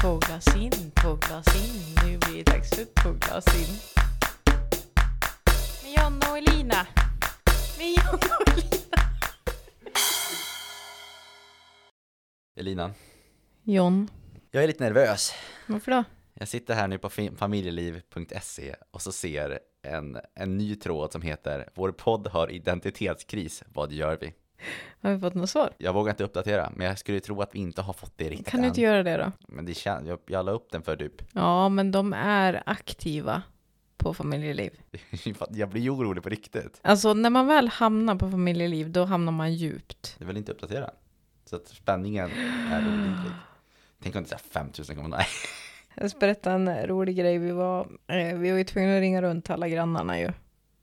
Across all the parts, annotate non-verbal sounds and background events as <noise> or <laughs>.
Två glas in, två glas in. Nu blir det dags för två glas in. Med Jonna och Elina. Med Jonna och Elina. Elina, John, jag är lite nervös. varför då? Jag sitter här nu på familjeliv.se och så ser en, en ny tråd som heter Vår podd har identitetskris, vad gör vi? <laughs> Har vi fått något svar? Jag vågar inte uppdatera, men jag skulle tro att vi inte har fått det riktigt Kan du än. inte göra det då? Men det kän- jag, jag la upp den för typ, Ja, men de är aktiva på familjeliv. <laughs> jag blir ju orolig på riktigt. Alltså när man väl hamnar på familjeliv, då hamnar man djupt. Jag vill inte uppdatera. Så att spänningen är olidlig. Tänk om det är så här 5000 kommer, nej. <laughs> Jag ska berätta en rolig grej. Vi var, eh, vi var ju tvungna att ringa runt alla grannarna ju.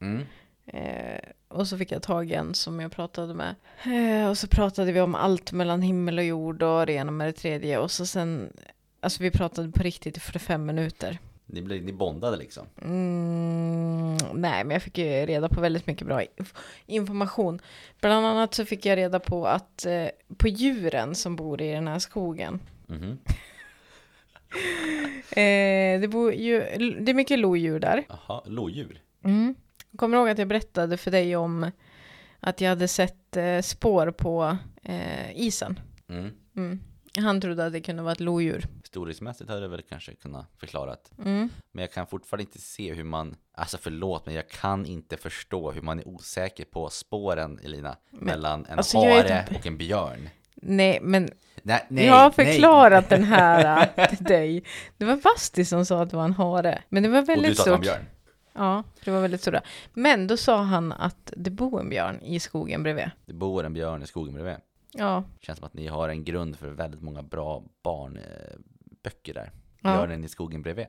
Mm. Eh, och så fick jag tag i en som jag pratade med. Eh, och så pratade vi om allt mellan himmel och jord och det ena med det tredje. Och så sen, alltså vi pratade på riktigt i 45 minuter. Ni, blev, ni bondade liksom. Mm, nej, men jag fick ju reda på väldigt mycket bra inf- information. Bland annat så fick jag reda på att eh, på djuren som bor i den här skogen. Mhm. <laughs> Eh, det, bor ju, det är mycket lodjur där. Jaha, lodjur. Mm. Kommer du ihåg att jag berättade för dig om att jag hade sett eh, spår på eh, isen? Mm. Mm. Han trodde att det kunde vara ett lodjur. Storleksmässigt hade det väl kanske kunnat förklarat. Mm. Men jag kan fortfarande inte se hur man, alltså förlåt men jag kan inte förstå hur man är osäker på spåren Elina. mellan en alltså, hare inte- och en björn. Nej, men Nej, nej, jag har nej. förklarat den här <laughs> till dig. Det var Basti som sa att det var en hare. Men det var Och väldigt du sa att det var en stort. björn. Ja, det var väldigt stora. Men då sa han att det bor en björn i skogen bredvid. Det bor en björn i skogen bredvid. Ja, Känns som att ni har en grund för väldigt många bra barnböcker där. Ja. Björnen i skogen bredvid.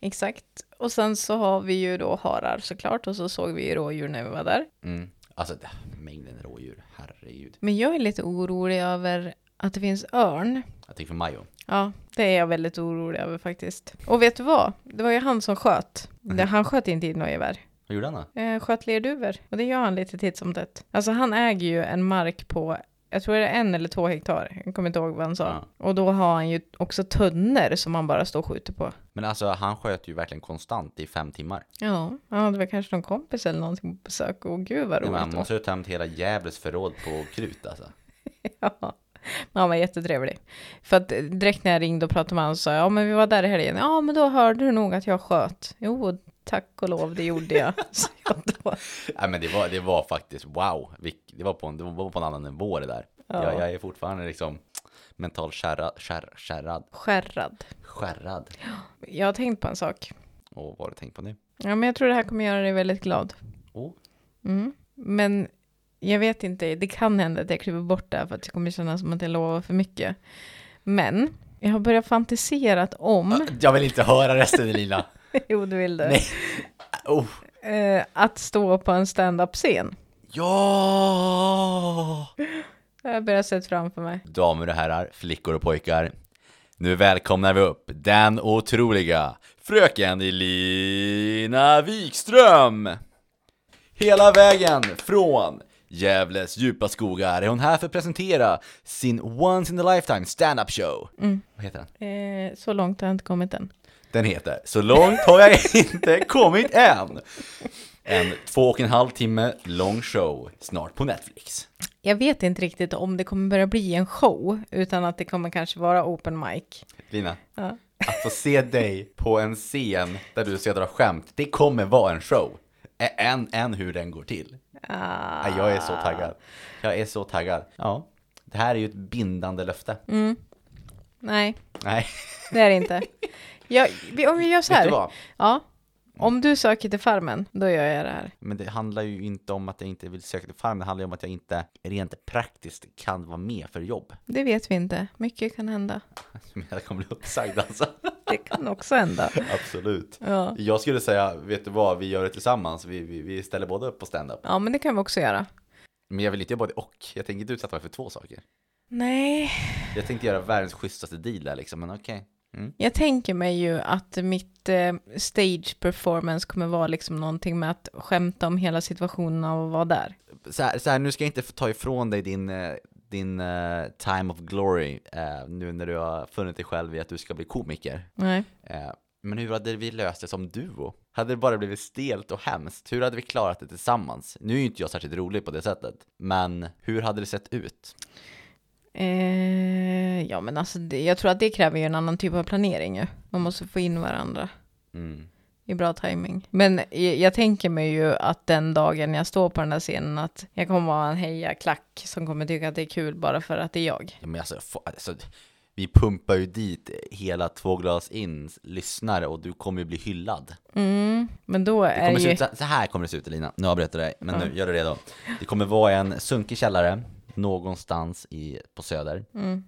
exakt. Och sen så har vi ju då harar såklart. Och så såg vi ju rådjur när vi var där. Mm. Alltså mängden rådjur, herregud. Men jag är lite orolig över att det finns örn. Jag tänker för Majo. Ja, det är jag väldigt orolig över faktiskt. Och vet du vad? Det var ju han som sköt. Det, han sköt inte i något gevär. Vad gjorde han då? Eh, sköt lerduvor. Och det gör han lite titt som tätt. Alltså han äger ju en mark på, jag tror det är en eller två hektar. Jag kommer inte ihåg vad han sa. Ja. Och då har han ju också tunnor som han bara står och skjuter på. Men alltså han sköt ju verkligen konstant i fem timmar. Ja, han hade väl kanske någon kompis eller någonting på besök. Och gud vad Nej, men han roligt. måste ju ha tömt hela Gävles förråd på krut alltså. <laughs> Ja. <laughs> Han var jättetrevlig. För att direkt när jag ringde och pratade med honom så sa jag, ja men vi var där i helgen. Ja men då hörde du nog att jag sköt. Jo, tack och lov, det gjorde jag. <laughs> Jag. Nej men det var, det var faktiskt wow. Det var på en, det var på en annan nivå det där. Ja. Jag, jag är fortfarande liksom mentalt skärrad, skär, skärrad, Skärrad. skärrad. Jag har tänkt på en sak. Och vad har du tänkt på nu? Ja men jag tror det här kommer göra dig väldigt glad. Oh. Mm. Men jag vet inte, det kan hända att jag klipper bort det här för att det kommer kännas som att jag lovar för mycket. Men jag har börjat fantiserat om, Jag vill inte höra resten Elina. <laughs> jo du vill det, Nej. Oh. eh, att stå på en stand-up-scen. Ja! Det har jag börjat sett framför mig. Damer och herrar, flickor och pojkar. Nu välkomnar vi upp den otroliga fröken Elina Wikström! Hela vägen från Gävles djupa skogar är hon här för att presentera sin once in a lifetime stand-up show. Vad heter den? Eh, så långt har jag inte kommit än. Den heter Så långt har jag inte kommit än. En två och en halv timme lång show, snart på Netflix. Jag vet inte riktigt om det kommer börja bli en show, utan att det kommer kanske vara open mic. Lina, Ja. att få se dig på en scen där du ska dra skämt, det kommer vara en show. Än, än hur den går till. Ah. Jag är så taggad. Jag är så taggad. Ja, det här är ju ett bindande löfte. Nej, Nej, det är det inte. Jag, om vi gör så vet du här. vad? Ja. Om du söker till Farmen, då gör jag det här. Men det handlar ju inte om att jag inte vill söka till farm, det handlar ju om att jag inte rent praktiskt kan vara med för jobb. Det vet vi inte. Mycket kan hända. <laughs> Jag kommer bli uppsagd alltså. Det kan också hända. Absolut. Ja. Jag skulle säga, vet du vad, vi gör det tillsammans. Vi, vi, vi ställer båda upp på stand-up. Ja, men det kan vi också göra. Men jag vill inte göra både och. Jag tänker inte utsätta mig för två saker. Nej. Jag tänkte göra världens schysstaste deal där liksom, men okej. Mm. Jag tänker mig ju att mitt eh, stage performance kommer vara liksom någonting med att skämta om hela situationen av att vara där. Så, här, så här, nu ska jag inte ta ifrån dig din, eh, din eh, time of glory eh, nu när du har funnit dig själv i att du ska bli komiker. Nej. Eh, men hur hade vi löst det som duo? Hade det bara blivit stelt och hemskt? Hur hade vi klarat det tillsammans? Nu är ju inte jag särskilt rolig på det sättet, men hur hade det sett ut? Eh, ja, men alltså det, jag tror att det kräver ju en annan typ av planering ju. Man måste få in varandra Mm. I bra timing. Men jag, tänker mig ju att den dagen jag står på den där scenen att jag kommer vara en hejaklack som kommer tycka att det är kul bara för att det är jag. Ja, men alltså, alltså, vi pumpar ju dit hela två glas in lyssnare och du kommer ju bli hyllad. Mm, men då är det ju... ut, så- här kommer det se ut Elina, nu avbryter jag dig, men Ja. nu gör du redo. Det kommer vara en sunkig källare någonstans i, på Söder, Mm,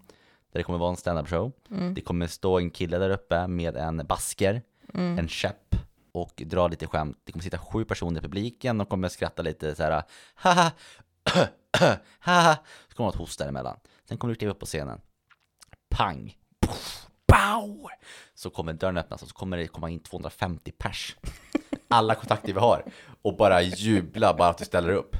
där det kommer vara en stand-up show. mm, Det kommer stå en kille där uppe med en basker, mm. en käpp och dra lite skämt. Det kommer sitta sju personer i publiken, de kommer skratta lite så här haha, <coughs> haha, så kommer de att hosta emellan. Sen kommer du kliva upp på scenen. Pang! Puff, Pow! Så kommer dörren öppnas och så kommer det komma in 250 pers. Alla kontakter vi har. Och bara jubla bara att du ställer upp.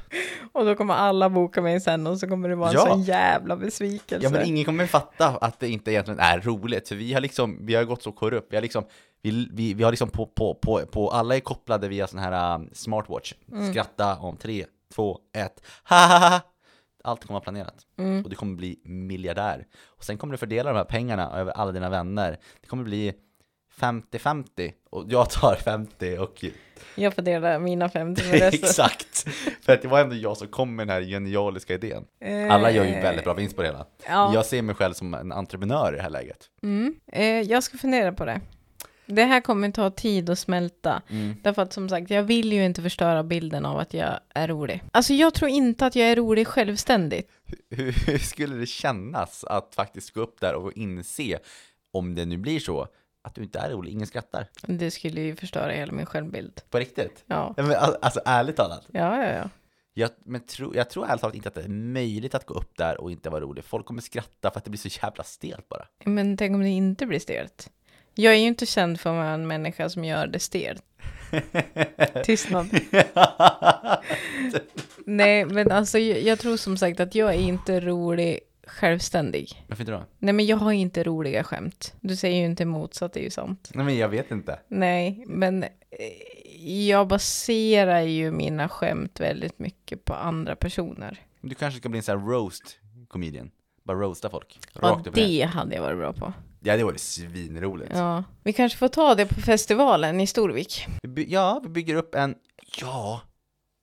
Och då kommer alla boka mig sen och så kommer det vara en Ja. sån jävla besvikelse. Ja men ingen kommer fatta att det inte egentligen är roligt, för vi har liksom, vi har gått så korrupt, vi har liksom vi, vi, vi har liksom på, på, på, på, alla är kopplade via sån här um, smartwatch Skratta om tre, två, ett, ha ha ha Allt kommer vara planerat Mm. och du kommer bli miljardär Och sen kommer du fördela de här pengarna över alla dina vänner Det kommer bli 50-50 och jag tar 50 och Jag får dela mina 50 med <laughs> resten. Exakt! För att det var ändå jag som kom med den här genialiska idén Alla gör ju väldigt bra vinst på det hela Ja. Jag ser mig själv som en entreprenör i det här läget. Mm. Eh, jag ska fundera på det. Det här kommer ta tid att smälta. Mm. Därför att som sagt, jag vill ju inte förstöra bilden av att jag är rolig. Alltså jag tror inte att jag är rolig självständigt. Hur, hur skulle det kännas att faktiskt gå upp där och inse, om det nu blir så, att du inte är rolig, ingen skrattar? Det skulle ju förstöra hela min självbild. På riktigt? Ja, men, al- alltså ärligt talat, ja, ja. ja. jag, men tro, jag tror ärligt talat inte att det är möjligt att gå upp där och inte vara rolig. Folk kommer skratta för att det blir så jävla stelt bara. Men tänk om det inte blir stelt. Jag är ju inte känd för att vara en människa som gör det stelt. <laughs> Tystnad. <laughs> Nej, men alltså jag, tror som sagt att jag är inte rolig självständig. Varför inte då? Nej, men jag har inte roliga skämt. Du säger ju inte emot så att det är ju sant. Nej men jag vet inte. Nej, men eh, jag baserar ju mina skämt väldigt mycket på andra personer. Du kanske ska bli en sån här roast comedian. Bara roasta folk. Ja, Rakt ner. det hade jag varit bra på. Ja, det vore svinroligt. Ja, vi kanske får ta det på festivalen i Storvik. Vi ja, vi bygger upp en, ja,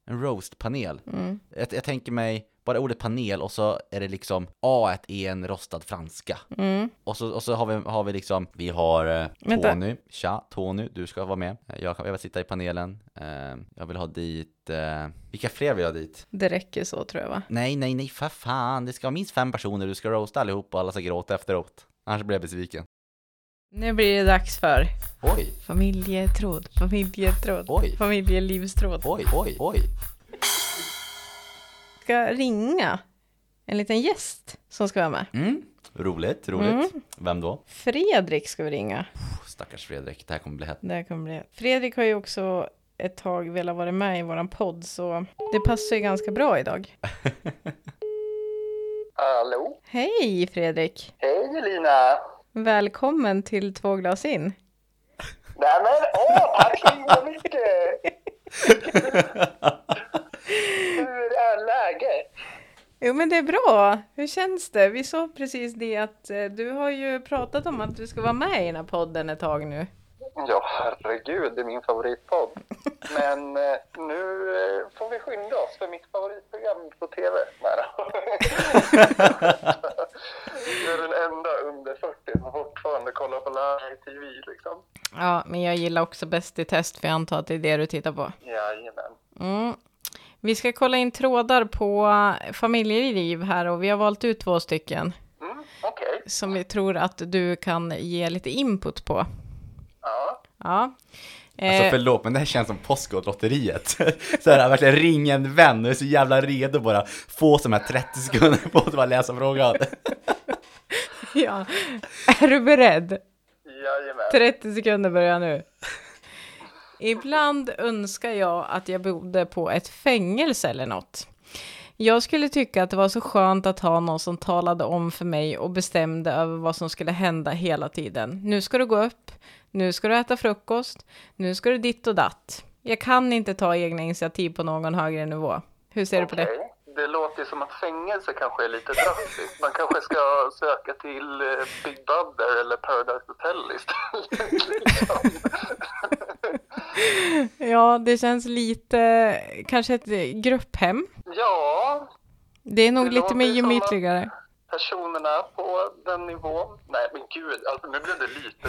en roast-panel. Mm. Jag, jag tänker mig bara ordet panel och så är det liksom A är en rostad franska. Mm. Och så, och så har, vi, har vi liksom, vi har eh, Vänta. Tony, tja Tony, du ska vara med. Eh, Jag, kan- jag vill sitta i panelen. Eh, jag vill ha dit, eh, vilka fler vill jag ha dit? Det räcker så tror jag va? Nej, nej, nej, för fan, det ska vara minst fem personer, du ska roasta allihop och alla ska gråta efteråt. Annars blir jag besviken. Nu blir det dags för Oj, familjetråd, familjetråd, Oj. familjelivstråd. oj, oj, oj. Ska ringa en liten gäst som ska vara med. Mm. Roligt, roligt. Mm. Vem då? Fredrik ska vi ringa. Stackars Fredrik, det här kommer bli hett. Det här kommer bli... Fredrik har ju också ett tag velat vara med i våran podd så det passar ju ganska bra idag. <laughs> Hallå? Hej Fredrik! Hej Elina! Välkommen till Två glas in. Nej men åh, tack så mycket! <laughs> Läget? Jo men det är bra. Hur känns det? Vi sa precis det att eh, du har ju pratat om att du ska vara med i den här podden ett tag nu. Ja, herregud, det är min favoritpodd. <laughs> Men eh, nu eh, får vi skynda oss för mitt favoritprogram på TV. Då. <laughs> Jag är den enda under 40 som fortfarande kollar på live-tv liksom. Ja, men jag gillar också Bäst i test för jag antar att det är det du tittar på. Jajamän. Mm. Vi ska kolla in trådar på familjeliv här och vi har valt ut två stycken Mm, Okej. som vi tror att du kan ge lite input på. Ja. Ja. Alltså Eh, förlåt, men det här känns som Postkodlotteriet. <laughs> så här, verkligen ring en vän och är så jävla redo bara få som här 30 sekunder på att bara läsa frågan. <laughs> ja. Är du beredd? Jajamän. 30 sekunder börjar nu. Ibland önskar jag att jag bodde på ett fängelse eller något. Jag skulle tycka att det var så skönt att ha någon som talade om för mig och bestämde över vad som skulle hända hela tiden. Nu ska du gå upp, nu ska du äta frukost, nu ska du ditt och datt. Jag kan inte ta egna initiativ på någon högre nivå. Hur ser du på det? Det låter ju som att fängelse kanske är lite drastiskt. Man kanske ska söka till eh, Big Brother eller Paradise Hotel istället. <laughs> <laughs> <laughs> Ja, det känns lite, kanske ett grupphem. Ja, Det är nog Det lite mer gemytligare. personerna på den nivån. Nej men gud, alltså, nu blev det lite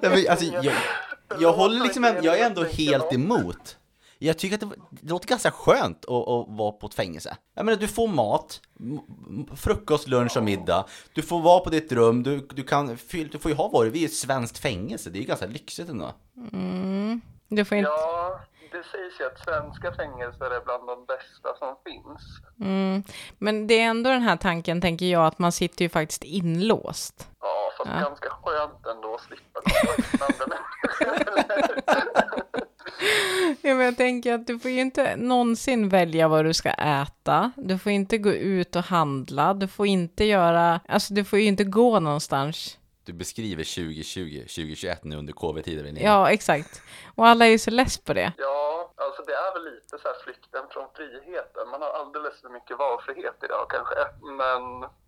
<laughs> Nej, men, alltså, jag, jag håller liksom, jag är ändå helt emot. Jag tycker att det, det låter ganska skönt att, att vara på ett fängelse. Jag menar, du får mat, frukost, lunch och middag. Du får vara på ditt rum, du, du, kan, du får ju ha vad du vill. Vi är ett svenskt fängelse, det är ju ganska lyxigt ändå. Du får inte... Ja, det sägs ju att svenska fängelser är bland de bästa som finns. Mm. Men det är ändå den här tanken, tänker jag, att man sitter ju faktiskt inlåst. Ja, fast Ja. ganska skönt ändå att slippa kontakt med andra människor. <laughs> <laughs> <laughs> Ja, men jag tänker att du får ju inte någonsin välja vad du ska äta. Du får inte gå ut och handla. Du får inte göra, alltså du får ju inte gå någonstans. Du beskriver 2020, 2021 nu under covid-tider. Linnea. Ja, exakt. Och alla är ju så less på det. Ja, alltså det är väl lite så här flykten från friheten. Man har alldeles för mycket valfrihet idag kanske. Men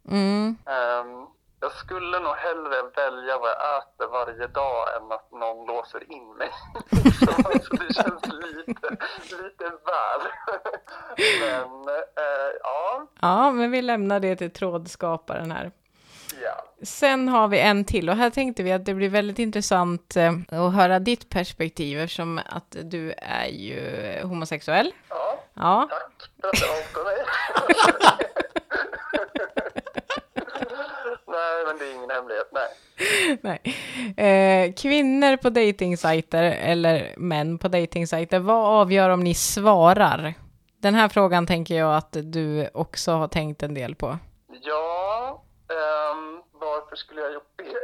Mm. ehm, jag skulle nog hellre välja vad jag äter varje dag än att någon låser in mig. <laughs> så det känns lite, lite väl. Men eh, ja, Ja, men vi lämnar det till trådskaparen här. ja. Sen har vi en till och här tänkte vi att det blir väldigt intressant eh, att höra ditt perspektiv eftersom att du är ju homosexuell. Ja, Ja, tack för att du avstår mig. <laughs> nej, men det är ingen hemlighet. Nej. nej. Eh, kvinnor på dejtingsajter eller män på dejtingsajter, vad avgör om ni svarar? Den här frågan tänker jag att du också har tänkt en del på. Ja, ehm, varför skulle jag gjort det? <laughs>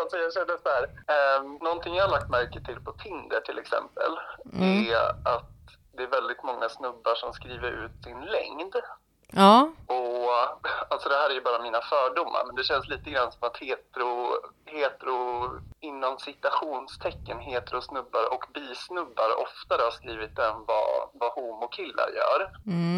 Alltså, jag känner så här, ehm, någonting jag har lagt märke till på Tinder till exempel är att det är väldigt många snubbar som skriver ut sin längd. Ja, Och alltså det här är ju bara mina fördomar, men det känns lite grann som att hetero, hetero inom citationstecken heterosnubbar och bisnubbar oftare har skrivit än vad, vad homokillar gör.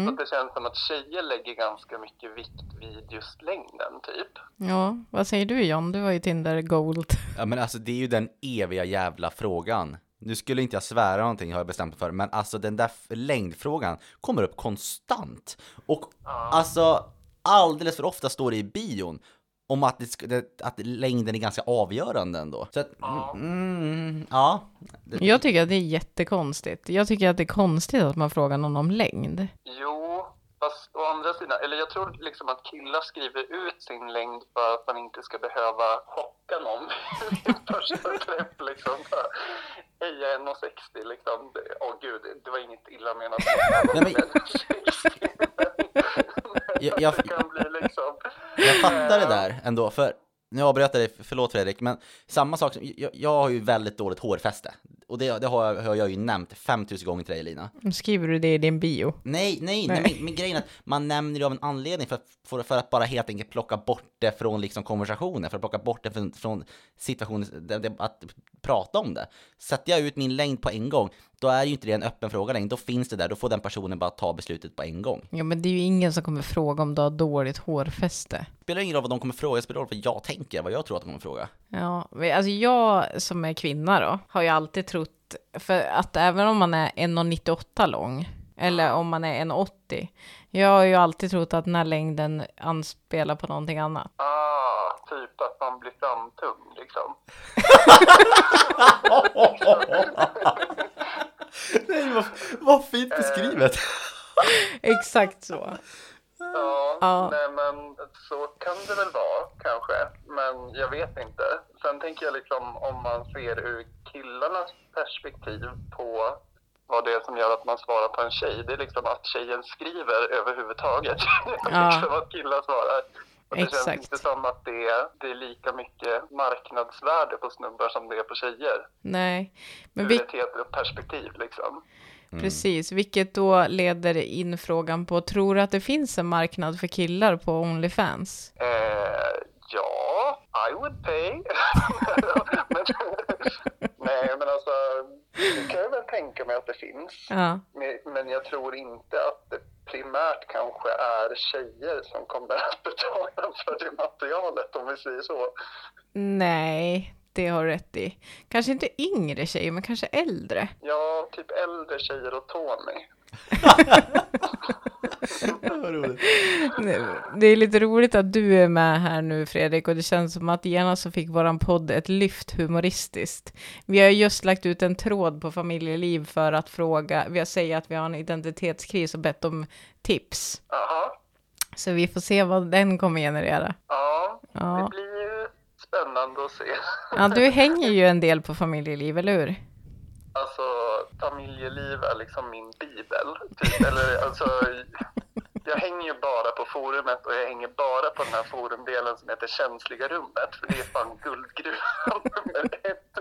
Så att det känns som att tjejer lägger ganska mycket vikt vid just längden typ. ja. Vad säger du John? Du har ju Tinder Gold. Ja men alltså det är ju den eviga jävla frågan. Nu skulle inte jag svära någonting har jag bestämt mig för, men alltså den där längdfrågan kommer upp konstant. Och alltså alldeles för ofta står det i bion om att, det, att längden är ganska avgörande ändå. Så att, mm, ja. Det, Jag tycker att det är jättekonstigt. Jag tycker att det är konstigt att man frågar någon om längd. Jo, fast å andra sidan, eller jag tror liksom att killar skriver ut sin längd för att man inte ska behöva chocka någon <laughs> vid första träff liksom. Bara, Hej, jag är 1,60 liksom. Åh gud, det var inget illa menat. Nej, men- Men <laughs> 60, men- Jag- jag- liksom... Jag fattar det där ändå, för nu avbröt jag dig, förlåt Fredrik, men samma sak, som, jag, jag har ju väldigt dåligt hårfäste. Och det, det har, jag, har jag ju nämnt 5000 gånger till dig Lina. Skriver du det i din bio? Nej, nej, nej, Nej. men, grejen är att man nämner det av en anledning för att, för, för att bara helt enkelt plocka bort det från liksom konversationen, för att plocka bort det från, från situationen, det, det, att prata om det. Sätter jag ut min längd på en gång, då är ju inte det en öppen fråga längre, då finns det där, då får den personen bara ta beslutet på en gång. Ja, men det är ju ingen som kommer fråga om du har dåligt hårfäste. Det spelar ingen roll vad de kommer fråga, det spelar roll vad jag tänker, vad jag tror att de kommer fråga. Ja, alltså jag som är kvinna då, har ju alltid trott, för att även om man är 1,98 lång, eller om man är 1,80, jag har ju alltid trott att den här längden anspelar på någonting annat. Ah, typ att man blir framtung liksom. <laughs> Nej, vad, vad fint beskrivet! <laughs> Exakt så. Ja, Ja. nej men så kan det väl vara kanske. Men jag vet inte. Sen tänker jag liksom om man ser ur killarnas perspektiv på vad det är som gör att man svarar på en tjej. Det är liksom att tjejen skriver överhuvudtaget. <laughs> Ja. liksom att killar svarar. Och det känns Exakt. inte som att det är, det är lika mycket marknadsvärde på snubbar som det är på tjejer. Nej, men Ur vi, ett heteroperspektiv liksom. Precis, vilket då leder in frågan på, tror du att det finns en marknad för killar på Onlyfans? Eh, ja, I would pay. <laughs> men, det kan jag väl tänka mig att det finns. Ja, Men, jag tror inte att det primärt kanske är tjejer som kommer att betala för det materialet, om vi säger så. nej, det har du rätt i. Kanske inte yngre tjejer, men kanske äldre. Ja, typ äldre tjejer och Tony. <laughs> Det är lite roligt att du är med här nu Fredrik och det känns som att genast så fick våran podd ett lyft humoristiskt. Vi har just lagt ut en tråd på familjeliv för att fråga, vi har sagt att vi har en identitetskris och bett om tips. Jaha, Så vi får se vad den kommer generera. ja, det Ja, blir ju spännande att se. ja du hänger ju en del på familjeliv, eller hur? Alltså, familjeliv är liksom min bibel. Typ. Eller alltså, jag hänger ju bara på forumet och jag hänger bara på den här forumdelen som heter känsliga rummet. För det är fan guldgruvan <laughs> nummer ett.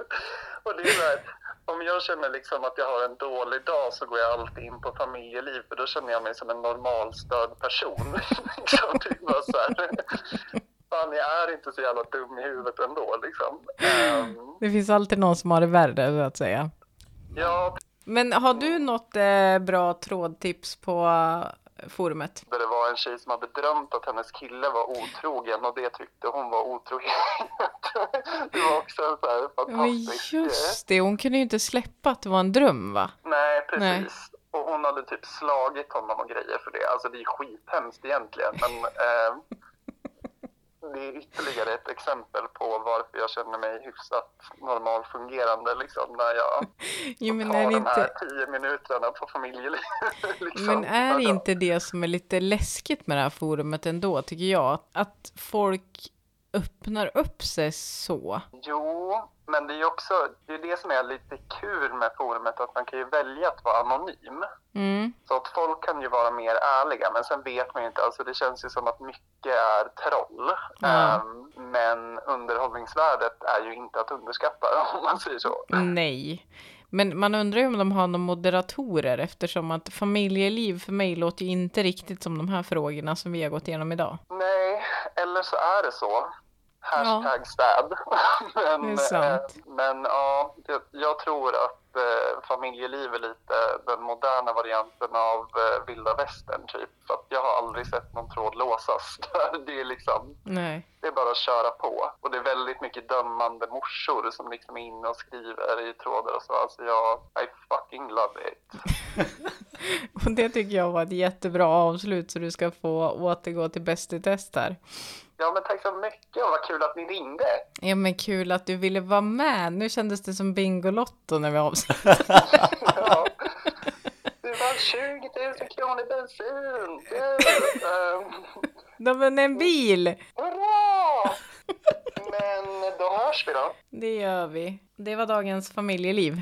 Och det är så här, om jag känner liksom att jag har en dålig dag så går jag alltid in på familjeliv för då känner jag mig som en normalstörd person. <laughs> liksom, typ bara så här. Fan, jag är inte så jävla dum i huvudet ändå liksom. Um... Det finns alltid någon som har det värre, så att säga ja, Men har du något eh, bra trådtips på eh, forumet? där det var en tjej som hade drömt att hennes kille var otrogen och det tyckte hon var otrohet. <laughs> det var också en så här Men fantastisk... just det, hon kunde ju inte släppa att det var en dröm va? Nej, precis. Nej. Och hon hade typ slagit honom och grejer för det. Alltså det är skithemskt egentligen. Men eh, det är ytterligare ett exempel på varför jag känner mig hyfsat normalfungerande liksom när jag <laughs> Jo, men tar är de här inte, tio minuterna på familjeliv. <laughs> liksom. men är det Ja. inte det som är lite läskigt med det här forumet ändå, tycker jag? Att folk öppnar upp sig så. Jo, men det är ju också det, är det som är lite kul med forumet, att man kan ju välja att vara anonym. Mm, Så att folk kan ju vara mer ärliga, men sen vet man ju inte. Alltså det känns ju som att mycket är troll. Ja. Ehm, men underhållningsvärdet är ju inte att underskatta, <laughs> om man säger så. nej. Men man undrar ju om de har några moderatorer eftersom att familjeliv för mig låter ju inte riktigt som de här frågorna som vi har gått igenom idag. Nej, eller så är det så. Hashtag städ. <laughs> men, eh, men ja, jag, jag tror att eh, familjeliv är lite den moderna varianten av eh, vilda västern typ. För att jag har aldrig sett någon tråd låsas. <laughs> det är liksom Nej. Det är bara att köra på. Och det är väldigt mycket dömande morsor som liksom är inne och skriver i trådar och så. Alltså jag, I fucking love it. <laughs> Och det tycker jag var ett jättebra avslut så du ska få återgå till Bäst i test här. Ja men tack så mycket och vad kul att ni ringde. Ja men kul att du ville vara med. Nu kändes det som Bingolotto när vi avslutade. <laughs> Ja. Det var 20 000 kronor bensin. Yeah. Um, De vann en bil! hurra! Men då hörs vi då. Det gör vi. Det var dagens familjeliv.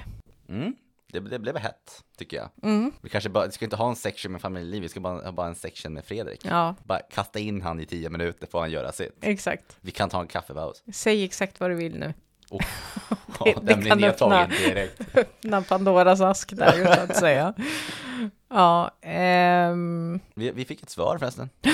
Mm, det, det blev hett, tycker jag. Mm. Vi kanske bara, vi ska inte ha en section med familjeliv, vi ska bara ha bara en section med Fredrik. Ja, Bara kasta in han i tio minuter får han göra sitt. exakt. Vi kan ta en kaffepaus. Säg exakt vad du vill nu. Oh, <laughs> Det- ja, det den blir kan nedtagen öppna. direkt. <laughs> Öppna Pandoras ask där, så att säga. Ja, ehm, Vi, vi fick ett svar förresten. <gasps>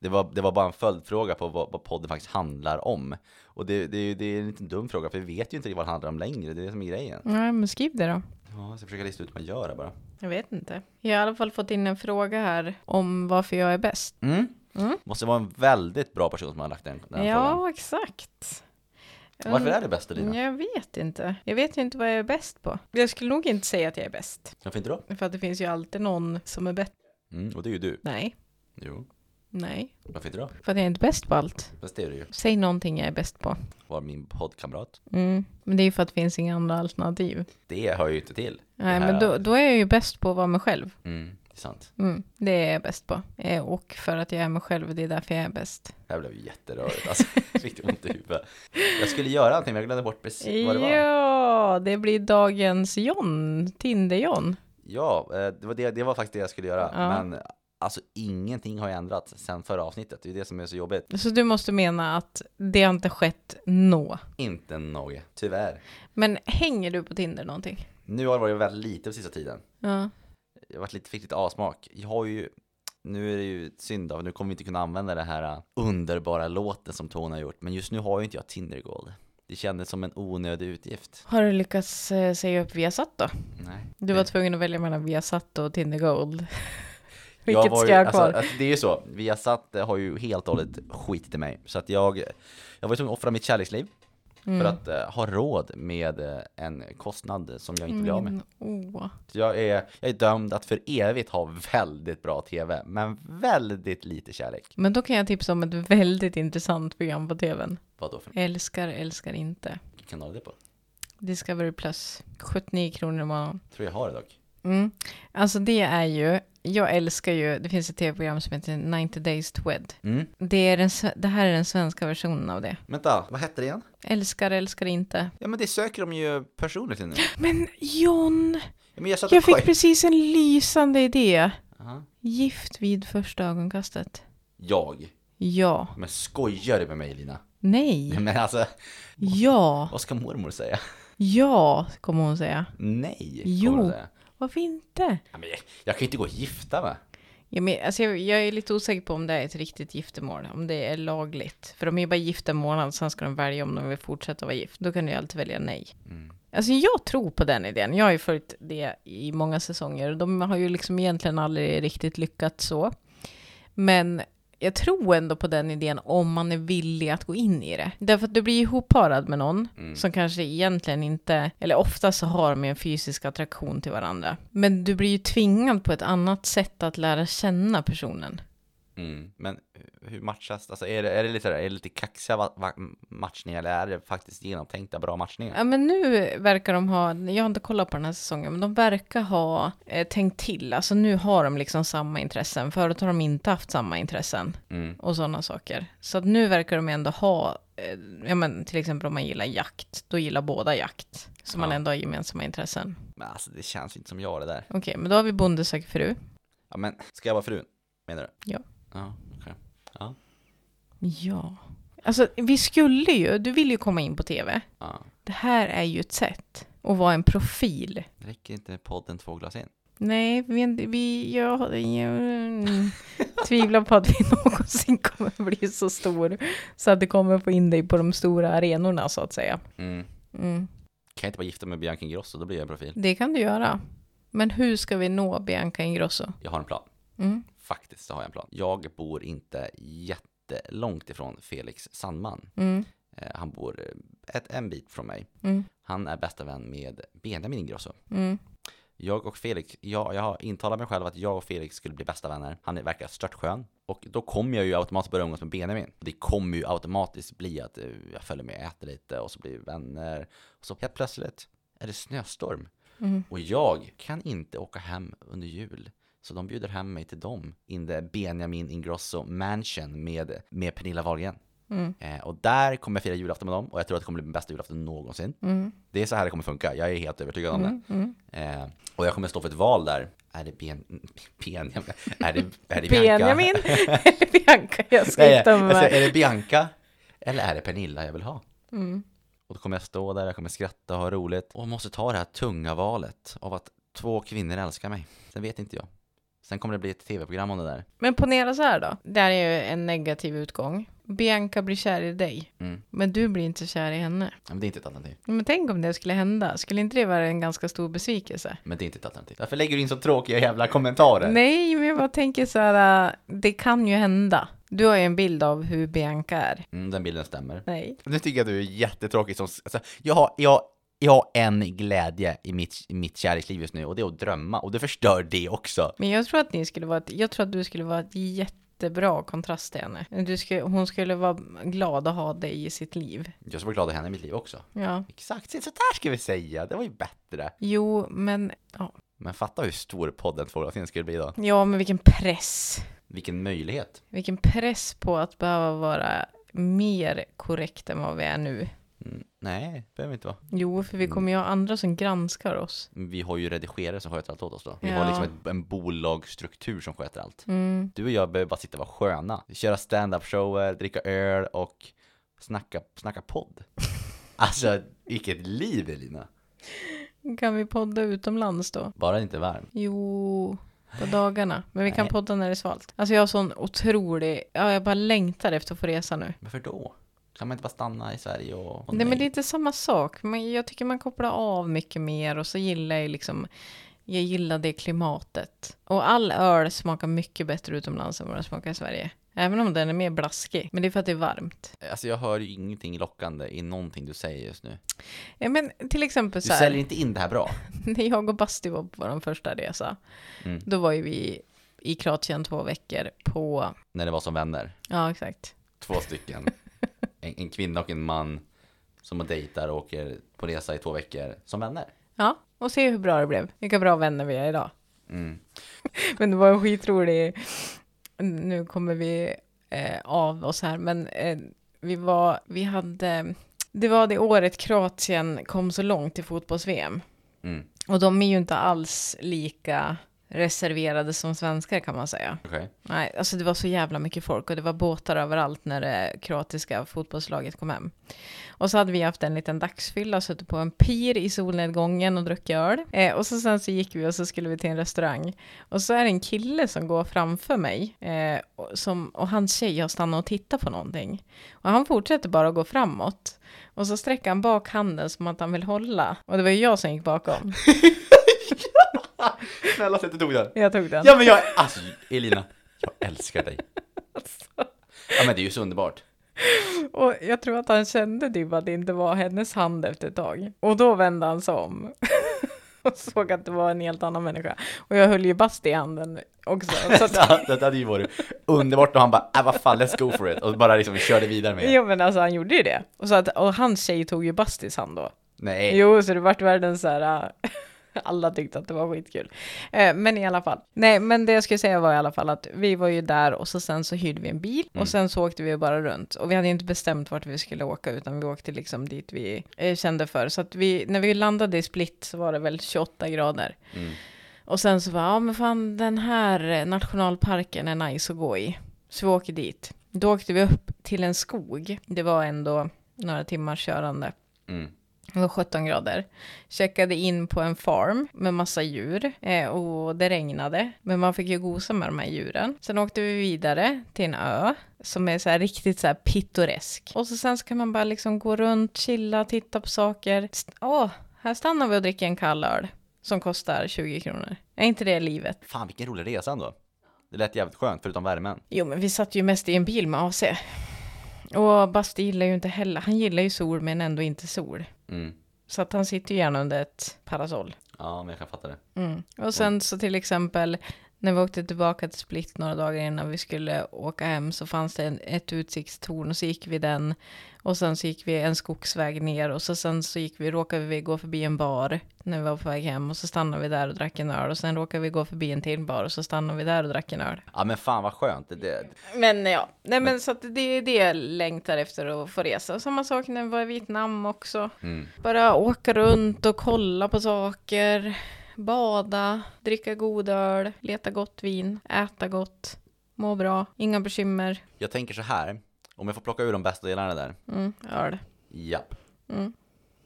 Det var, det var bara en följdfråga på vad, vad podden faktiskt handlar om. Och det, det, det är en liten dum fråga, för vi vet ju inte vad det handlar om längre. Det är det som är grejen. nej, men skriv det då. Ja, jag ska försöka lista ut vad man gör bara. Jag vet inte. Jag har i alla fall fått in en fråga här om varför jag är bäst. Mm. Mm. Måste vara en väldigt bra person som har lagt den, den ja, frågan. exakt. Varför är det bästa Lina? Jag vet inte. Jag vet ju inte vad jag är bäst på. Jag skulle nog inte säga att jag är bäst. Varför inte då? För att det finns ju alltid någon som är bättre. Mm, och det är ju du. Nej, Jo. Nej. Varför inte då? För att jag är inte bäst på allt. Fast det är du ju. Säg någonting jag är bäst på. Var min poddkamrat. Mm. Men det är ju för att det finns inga andra alternativ. Det hör ju inte till. Nej, men då, då är jag ju bäst på att vara mig själv. Mm, det är sant. Mm. Det är jag bäst på. Eh, och för att jag är mig själv, det är därför jag är bäst. Det här blev ju jätterörigt alltså. Riktigt ont i huvudet. Jag skulle göra någonting men jag glömde bort precis vad det var. Ja, det blir dagens John. Tinder-John. Ja, eh, det var, det, det var faktiskt det jag skulle göra. Ja. Men alltså ingenting har ändrats sen förra avsnittet. Det är det som är så jobbigt. Så du måste mena att det har inte skett nå. Inte något, tyvärr. Men hänger du på Tinder någonting? Nu har det varit väldigt lite på sista tiden. Ja. jag varit lite, fick lite avsmak. Jag har ju, nu är det ju synd av, nu kommer vi inte kunna använda det här uh, underbara låten som Tone har gjort, men just nu har ju inte jag Tinder Gold. Det kändes som en onödig utgift. Har du lyckats eh, säga upp Viasat då? Nej. Du var tvungen att välja mellan Viasat och Tinder Gold. <laughs> Jag Vilket var ska ju, jag ha alltså, kvar? alltså, det är ju så, Viasat har ju helt och hållet skitit i mig. Så att jag, jag var tvungen att offra mitt kärleksliv Mm. för att eh, ha råd med eh, en kostnad som jag inte blir av med. Åh. Så jag är, jag är dömd att för evigt ha väldigt bra TV, men väldigt lite kärlek. Men då kan jag tipsa om ett väldigt intressant program på tvn. Vad då för Älskar, älskar inte. vilken kanal är det på? Discovery Plus. 79 kronor i månaden. Tror jag har det dock. Mm. Alltså det är ju, jag älskar ju, det finns ett tv-program som heter 90 Days to Wed. Mm. Det, är den, det här är den svenska versionen av det. Vänta, vad hette det igen? Älskar, älskar inte. Ja men det söker de ju personer till nu. <gasps> Men John, Ja, men jag jag fick precis en lysande idé. Aha. Gift vid första ögonkastet. Jag? Ja. Men skojar du med mig Lina? Nej. Men alltså, Ja. vad ska mormor säga? Ja, kommer hon säga. Nej, Jo. kommer hon säga. Varför inte? Ja, men jag, jag kan ju inte gå och gifta mig. Ja, men, alltså, jag, jag är lite osäker på om det är ett riktigt giftermål, om det är lagligt. För de är ju bara gifta en månad, sen ska de välja om de vill fortsätta vara gift. Då kan du ju alltid välja nej. Mm. Alltså jag tror på den idén. Jag har ju följt det i många säsonger. De har ju liksom egentligen aldrig riktigt lyckats så. Men jag tror ändå på den idén om man är villig att gå in i det. Därför att du blir ihopparad med någon Mm. som kanske egentligen inte, eller ofta så har de en fysisk attraktion till varandra. Men du blir ju tvingad på ett annat sätt att lära känna personen. Mm. Men hur matchas, alltså är det, är det lite, är det lite kaxiga va- va- matchningar eller är det faktiskt genomtänkta bra matchningar? Ja men nu verkar de ha, jag har inte kollat på den här säsongen, men de verkar ha eh, tänkt till. Alltså nu har de liksom samma intressen. Förut har de inte haft samma intressen Mm. och sådana saker. Så att nu verkar de ändå ha, eh, ja men till exempel om man gillar jakt, då gillar båda jakt. Så man Ja. ändå har gemensamma intressen. Men alltså det känns inte som jag det där. Okej, men då har vi Bonde söker fru. Ja men, ska jag vara frun? Menar du? Ja. Ja. Ja. Ja. Alltså vi skulle ju, du vill ju komma in på tv. ja. Det här är ju ett sätt att vara en profil. Räcker inte podden två glas in? Nej, vi, vi jag, jag mm, tvivlar på att vi <laughs> någonsin kommer bli så stor så att det kommer få in dig på de stora arenorna så att säga. Mm. Mm. Kan jag inte bara gifta mig med Bianca Ingrosso, då blir jag en profil. Det kan du göra. Men hur ska vi nå Bianca Ingrosso? Jag har en plan. Mm. Faktiskt så har jag en plan. Jag bor inte jättelångt ifrån Felix Sandman. Mm. Eh, Han bor eh, ett, en bit från mig. Mm. Han är bästa vän med Benjamin Ingrosso. Mm. Jag och Felix, jag, jag har intalat mig själv att jag och Felix skulle bli bästa vänner. Han verkar störtskön. Och då kommer jag ju automatiskt börja umgås med Benjamin. Det kommer ju automatiskt bli att eh, jag följer med äter lite och så blir vi vänner. Och så helt plötsligt är det snöstorm. Mm. Och jag kan inte åka hem under jul. Så de bjuder hem mig till dem. In the Benjamin Ingrosso Mansion med, med Pernilla Wahlgren. Mm. Eh, och där kommer jag fira julafton med dem och jag tror att det kommer bli min bästa julafton någonsin. Mm. Det är så här det kommer funka, jag är helt övertygad om det. Mm. Mm. Eh, och jag kommer stå för ett val där. Är det ben, Benjamin? Är det, är det Bianca? Benjamin eller <laughs> <laughs> Bianca? Jag ska gifta mig alltså, är det Bianca? Eller är det Pernilla jag vill ha? Mm. Och då kommer jag stå där, jag kommer skratta och ha roligt. Och måste ta det här tunga valet av att två kvinnor älskar mig. Sen vet inte jag. Sen kommer det bli ett tv-program om det där. Men ponera så här då. Det här är ju en negativ utgång. Bianca blir kär i dig, Mm. men du blir inte kär i henne. Men det är inte ett alternativ. Men tänk om det skulle hända. Skulle inte det vara en ganska stor besvikelse? Men det är inte ett alternativ. Varför lägger du in så tråkiga jävla kommentarer? Nej, men jag bara tänker så här. äh, Det kan ju hända. Du har ju en bild av hur Bianca är. Mm, den bilden stämmer. Nej. Nu tycker jag att du är jättetråkig som... Alltså, jag, har, jag, jag har en glädje i mitt, i mitt kärleksliv just nu och det är att drömma och du förstör det också. Men jag tror att ni skulle vara ett, jag tror att du skulle vara ett jättebra kontrast till henne. Du skulle, hon skulle vara glad att ha dig i sitt liv. Jag ska vara glad i henne i mitt liv också. Ja. Exakt, så där ska vi säga. Det var ju bättre. Jo, men ja. Men fatta hur stor podden två skulle bli då. Ja, men vilken press. Vilken möjlighet. Vilken press på att behöva vara mer korrekt än vad vi är nu. Mm, nej, det behöver inte vara. Jo, för vi kommer ju ha andra som granskar oss. Vi har ju redigerare som sköter allt åt oss då. Vi Ja. har liksom ett, en bolagsstruktur som sköter allt. Mm. Du och jag behöver bara sitta och vara sköna. Köra stand-up shower, dricka öl och snacka, snacka podd. <laughs> Alltså, vilket liv Elina. Kan vi podda utomlands då? Bara det inte är varmt. Jo, på dagarna. Men vi kan Nej. podda när det är svalt. Alltså jag har sån otrolig, ja jag bara längtar efter att få resa nu. Varför då? Kan man inte bara stanna i Sverige och... och Nej men det är inte samma sak. Men jag tycker man kopplar av mycket mer och så gillar jag liksom, jag gillar det klimatet. Och all öl smakar mycket bättre utomlands än vad den smakar i Sverige. Även om den är mer blaskig. Men det är för att det är varmt. Alltså jag hör ju ingenting lockande i någonting du säger just nu. Ja, men till exempel Du så här. säljer inte in det här bra. <laughs> när jag och Basti var på vår första resa, Mm. då var ju vi i Kroatien två veckor på, När det var som vänner. ja exakt. Två stycken. <laughs> En, en kvinna och en man som dejtar och åker på resa i två veckor som vänner. Ja, och se hur bra det blev. Vilka bra vänner vi är idag. Mm. <laughs> Men det var en skitrolig, nu kommer vi eh, av oss här, men eh, vi var, vi hade, det var det året Kroatien kom så långt i fotbolls-VM. Mm. Och de är ju inte alls lika reserverade som svenskar kan man säga. Okej. Nej, alltså det var så jävla mycket folk och det var båtar överallt när det kroatiska fotbollslaget kom hem. Och så hade vi haft en liten dagsfylla, suttit på en pir i solnedgången och druckit öl. Eh, och så sen så gick vi och så skulle vi till en restaurang. Och så är det en kille som går framför mig eh, och, som, och hans tjej har stannat och tittat på någonting. Och han fortsätter bara att gå framåt. Och så sträcker han bak handen som att han vill hålla. Och det var ju jag som gick bakom. <laughs> <laughs> Snälla sätt du tog den. Jag tog den. Ja men jag, alltså Elina, jag älskar dig. Ja men det är ju så underbart. Och jag tror att han kände typ att det inte var hennes hand efter ett tag. Och då vände han sig om. <laughs> och såg att det var en helt annan människa. Och jag höll ju Basti i handen också. Så att, <laughs> det hade ju varit underbart och han bara, äh, vad fan, let's go for it. Och bara liksom körde vidare med det. jo men alltså han gjorde ju det. Och, så att, och hans tjej tog ju Bastis hand då. Nej. Jo, så det vart världens så här... <laughs> Alla tyckte att det var skitkul. Eh, men i alla fall. Nej, men det jag skulle säga var i alla fall att vi var ju där och så sen så hyrde vi en bil Mm. och sen så åkte vi bara runt. Och vi hade inte bestämt vart vi skulle åka utan vi åkte liksom dit vi eh, kände för. Så att vi, när vi landade i Split så var det väl 28 grader. Mm. Och sen så var ja men fan den här eh, nationalparken är nice att gå i. Så vi åker dit. Då åkte vi upp till en skog. Det var ändå några timmars körande. Mm. Det var 17 grader. Checkade in på en farm med massa djur eh, och det regnade. Men man fick ju gosa med de här djuren. Sen åkte vi vidare till en ö som är så här riktigt så här pittoresk. Och så sen så kan man bara liksom gå runt, chilla, titta på saker. Åh, här stannar vi och dricker en kall öl som kostar 20 kronor. Är inte det livet? Fan vilken rolig resa ändå. Det lät jävligt skönt förutom värmen. Jo, men vi satt ju mest i en bil med AC. Och Basti gillar ju inte heller, han gillar ju sol men ändå inte sol. Mm. Så att han sitter ju gärna under ett parasoll. Ja men jag kan fatta det. Mm. Och sen så till exempel när vi åkte tillbaka till Split några dagar innan vi skulle åka hem så fanns det en, ett utsiktstorn och så gick vi den och sen så gick vi en skogsväg ner och så sen så gick vi, råkade vi gå förbi en bar när vi var på väg hem och så stannade vi där och drack en öl och sen råkade vi gå förbi en till bar och så stannade vi där och drack en öl. Ja men fan vad skönt. Det, Men ja, nej men så att det är det jag längtar efter att få resa. Och Samma sak när vi var i Vietnam också. mm. Bara åka runt och kolla på saker, bada, dricka god öl, leta gott vin, äta gott, må bra, inga bekymmer. Jag tänker så här. Om jag får plocka ur de bästa delarna där. Mm, öl. Japp. Mm.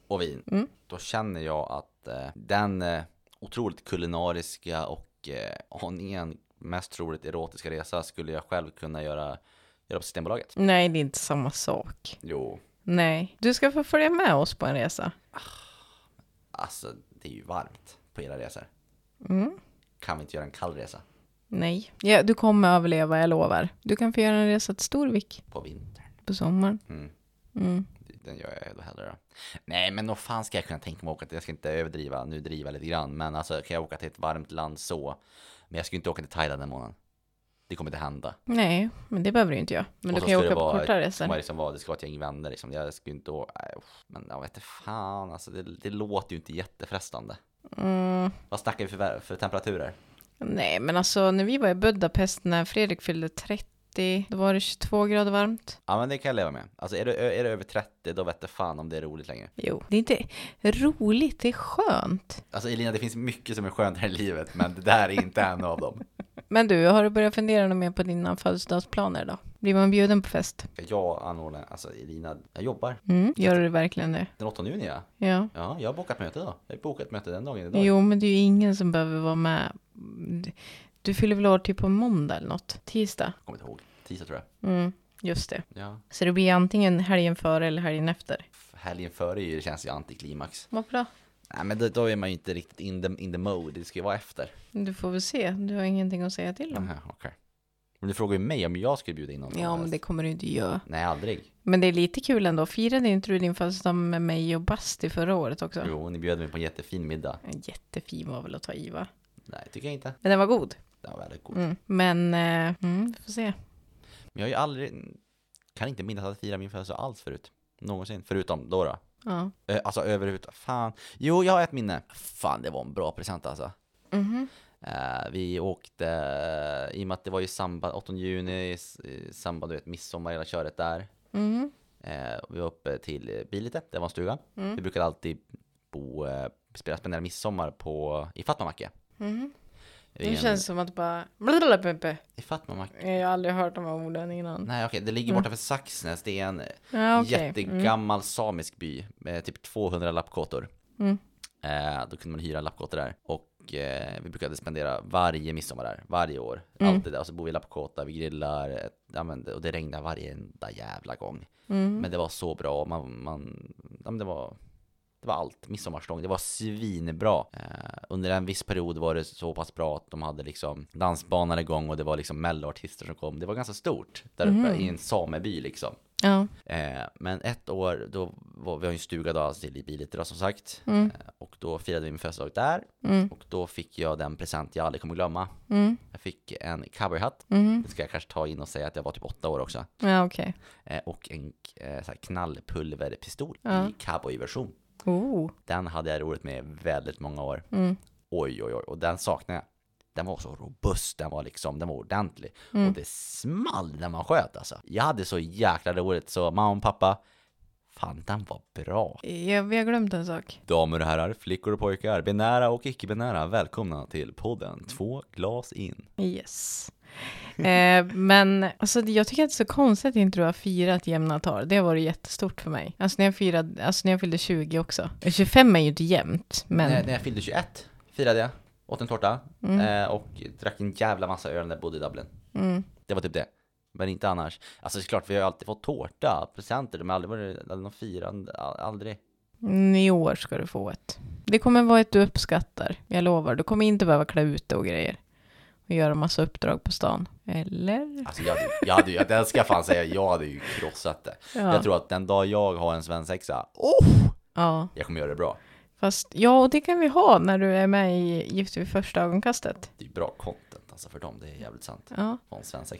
Och vin. Mm. Då känner jag att eh, den eh, otroligt kulinariska och eh, aningen mest troligt erotiska resa skulle jag själv kunna göra, göra på Systembolaget. Nej, det är inte samma sak. Jo, Nej, du ska få följa med oss på en resa. alltså det är ju varmt på era resor. Mm. Kan vi inte göra en kall resa Nej, ja, du kommer överleva, jag lovar. Du kan få göra en resa till Storvik på vintern? på sommaren. Mm. Mm. Den gör jag då hellre då. Nej men vad fan ska jag kunna tänka mig att åka till? Jag ska inte överdriva, nu driva lite grann. Men alltså kan jag åka till ett varmt land så. Men jag ska ju inte åka till Thailand den månaden. Det kommer inte hända. Nej, men det behöver du inte göra. Men Och du kan ju det åka på Det resor. ska liksom det ska vara ett gäng vänner liksom. Jag ska ju inte åka, usch. men jag vet inte fan alltså. Det, det låter ju inte jättefrestande. Mm. Vad snackar vi för, för temperaturer? Nej, men alltså när vi var i Budapest när Fredrik fyllde 30, då var det 22 grader varmt. Ja men det kan jag leva med. Alltså är det, är det över 30 då vet jag fan om det är roligt längre. Jo, det är inte roligt, det är skönt. Alltså Elina det finns mycket som är skönt här i livet men det där är inte en av dem. <laughs> Men du, har du börjat fundera något mer på dina födelsedagsplaner då? Blir man bjuden på fest? Jag anordnar, alltså Elina, jag jobbar. Mm, gör du verkligen det? Den 8 juni ja. Ja. Ja, jag har bokat möte då. Jag har bokat möte den dagen idag. Jo, men det är ju ingen som behöver vara med. Du fyller väl år typ på måndag eller något? Tisdag? Kommer inte ihåg. Tisdag tror jag. Mm, just det. Ja. Så det blir antingen helgen före eller helgen efter. Helgen före känns ju antiklimax. Vad bra. Nej men då, då är man ju inte riktigt in the, in the mode, det ska ju vara efter. Du får väl se. Du har ingenting att säga till om. Aha, okej. Men du frågar ju mig om jag skulle bjuda in någon Ja, men det kommer du inte göra. Nej, aldrig. Men det är lite kul ändå. Firade inte du din födelsedag med mig och Basti förra året också? Jo, ni bjöd mig på en jättefin middag. En jättefin var väl att ta i va? Nej, tycker jag inte. Men den var god. Det var väldigt god. Mm. Men, eh, mm, vi får se. Men jag har ju aldrig, kan inte minnas att fira min födelsedag alls förut. Någonsin, förutom då då. Ja. Ö, Alltså överhuvudtaget, fan. Jo, jag har ett minne. Fan, det var en bra present alltså. Mhm. Eh, vi åkte, eh, i och med att det var ju samband, 8 juni, i samband med midsommar, hela köret där. Mhm. Eh, vi var uppe till eh, Bilite, det var en stuga. Mm. Vi brukade alltid bo, eh, spela, spendera midsommar på, i Fatmamacke. I Det en- känns som att bara... I Fatmamacke? Jag har aldrig hört de här orden innan. Nej okej, det ligger Mm. borta för Saxnäs. Det är en Ja, okej. Mm. jättegammal samisk by med typ 200 lappkåtor. Mm. Eh, då kunde man hyra lappkåtor där. Och eh, vi brukade spendera varje midsommar där, varje år. Mm. Alltid där. Och så bor vi i lappkåta, vi grillar, ja, men, och det regnar varenda jävla gång. Mm. Men det var så bra, man, man, ja, men det var det var allt, midsommarstång, det var svinbra. Eh, under en viss period var det så pass bra att de hade liksom dansbanan igång och det var liksom melloartister som kom. Det var ganska stort där uppe Mhm. i en sameby liksom. Ja. Eh, men ett år, då var vi har ju en stuga då, alltså i Bilite då som sagt. Mm. Eh, och då firade vi min födelsedag där. Mm. Och då fick jag den present jag aldrig kommer glömma. Mm. Jag fick en cowboyhatt. Mm. Det ska jag kanske ta in och säga att jag var typ åtta år också. Ja, okej. Eh, och en eh, knallpulverpistol Ja. i cowboyversion. Oh. Den hade jag roligt med väldigt många år. Mm. Oj, oj, oj. Och den saknar jag. Den var så robust, den var liksom, den var ordentlig. Mm. Och det small när man sköt alltså. Jag hade så jäkla roligt så mamma och pappa, fan den var bra. Ja, vi har glömt en sak. Damer och herrar, flickor och pojkar, binära och icke-binära, välkomna till podden Två glas in. Yes. <laughs> Eh, men alltså, jag tycker att det är så konstigt att inte du har firat jämna tal. Det har varit jättestort för mig. Alltså när jag, firade, alltså, när jag fyllde 20 också. 25 är ju inte jämnt, men... När, när jag fyllde 21 firade jag, åt en tårta Mm. eh, och drack en jävla massa öl när jag bodde i Dublin. Mm. Det var typ det. Men inte annars. Alltså det är klart, vi har ju alltid fått tårta, presenter, de har aldrig varit, någon firande, aldrig. Mm, I år ska du få ett. Det kommer vara ett du uppskattar. Jag lovar. Du kommer inte behöva klä ut dig och grejer. Och göra massa uppdrag på stan. Eller? Alltså jag hade, jag hade ju, det ska jag fan säga, jag hade ju krossat det. Ja. Jag tror att den dag jag har en svensexa, oh! ja. Jag kommer göra det bra. Fast ja, och det kan vi ha när du är med i Gift vid första ögonkastet. Det är bra content alltså för dem, det är jävligt sant. Ja.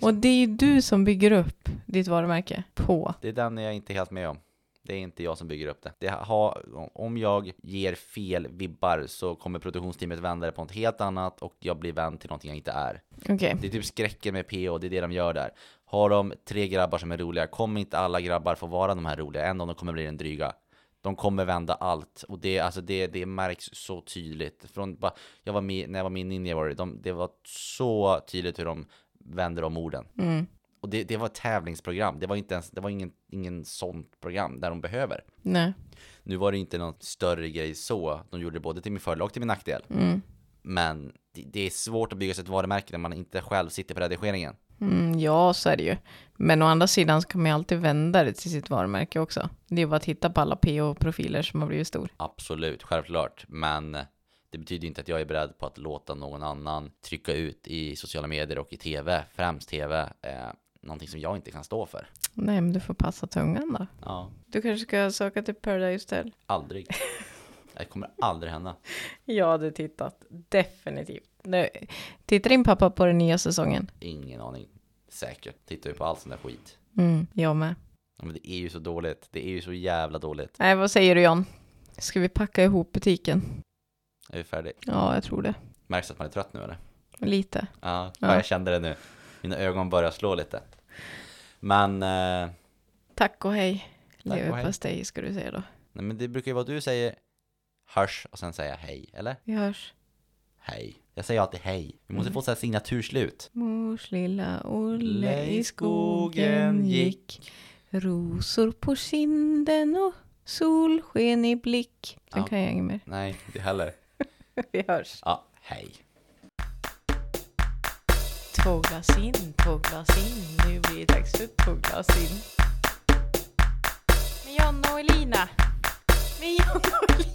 Och det är ju du som bygger upp ditt varumärke på. Det är den jag inte är helt med om. Det är inte jag som bygger upp det. det har, om jag ger fel vibbar så kommer produktionsteamet vända det på något helt annat och jag blir vän till någonting jag inte är. Okej. Det är typ skräcken med PO, det är det de gör där. Har de tre grabbar som är roliga, kommer inte alla grabbar få vara de här roliga, en av dem kommer bli den dryga. De kommer vända allt och det, alltså det, det märks så tydligt. Från, bara, jag var med, när jag var med i Ninja Warrior, de, det var så tydligt hur de vänder om orden. Mm. Och det, det var ett tävlingsprogram, det var inte ens, det var ingen, ingen sånt program där de behöver. Nej. Nu var det inte någon större grej så, de gjorde det både till min fördel och till min nackdel. Mm. Men det, det är svårt att bygga sig ett varumärke när man inte själv sitter på redigeringen. Mm, ja, så är det ju. Men å andra sidan så kan man ju alltid vända det till sitt varumärke också. Det är bara att titta på alla PO-profiler som har blivit stor. Absolut, självklart. Men det betyder inte att jag är beredd på att låta någon annan trycka ut i sociala medier och i tv, främst tv, eh, någonting som jag inte kan stå för. Nej, men du får passa tungan då. Ja, Du kanske ska söka till Paradise Hotel? aldrig. <laughs> Det kommer aldrig hända. Jag hade tittat, definitivt. Nu, tittar din pappa på den nya säsongen? Ingen aning. Säkert. Tittar ju på all sån där skit. Mm, jag med. Men det är ju så dåligt. Det är ju så jävla dåligt. Nej, vad säger du John? Ska vi packa ihop butiken? Är vi färdig? Ja, jag tror det. Märks att man är trött nu eller? Lite. Ja, Ja. jag kände det nu. Mina ögon börjar slå lite. Men, eh, Tack och hej. Leverpastej ska du säga då. nej, men det brukar ju vara du säger hörs och sen säga hej, eller? Vi hörs. hej. Jag säger alltid hej. Vi måste få så här signaturslut. Mors lilla Olle i skogen gick Rosor på kinden och solsken i blick. Sen Ja. kan jag inget mer. Nej, inte heller. <laughs> Vi hörs. Ja, hej. Två glas in, två glas in. Nu blir det dags för två glas in. Med Jonna och Elina. Med Jonna och Elina.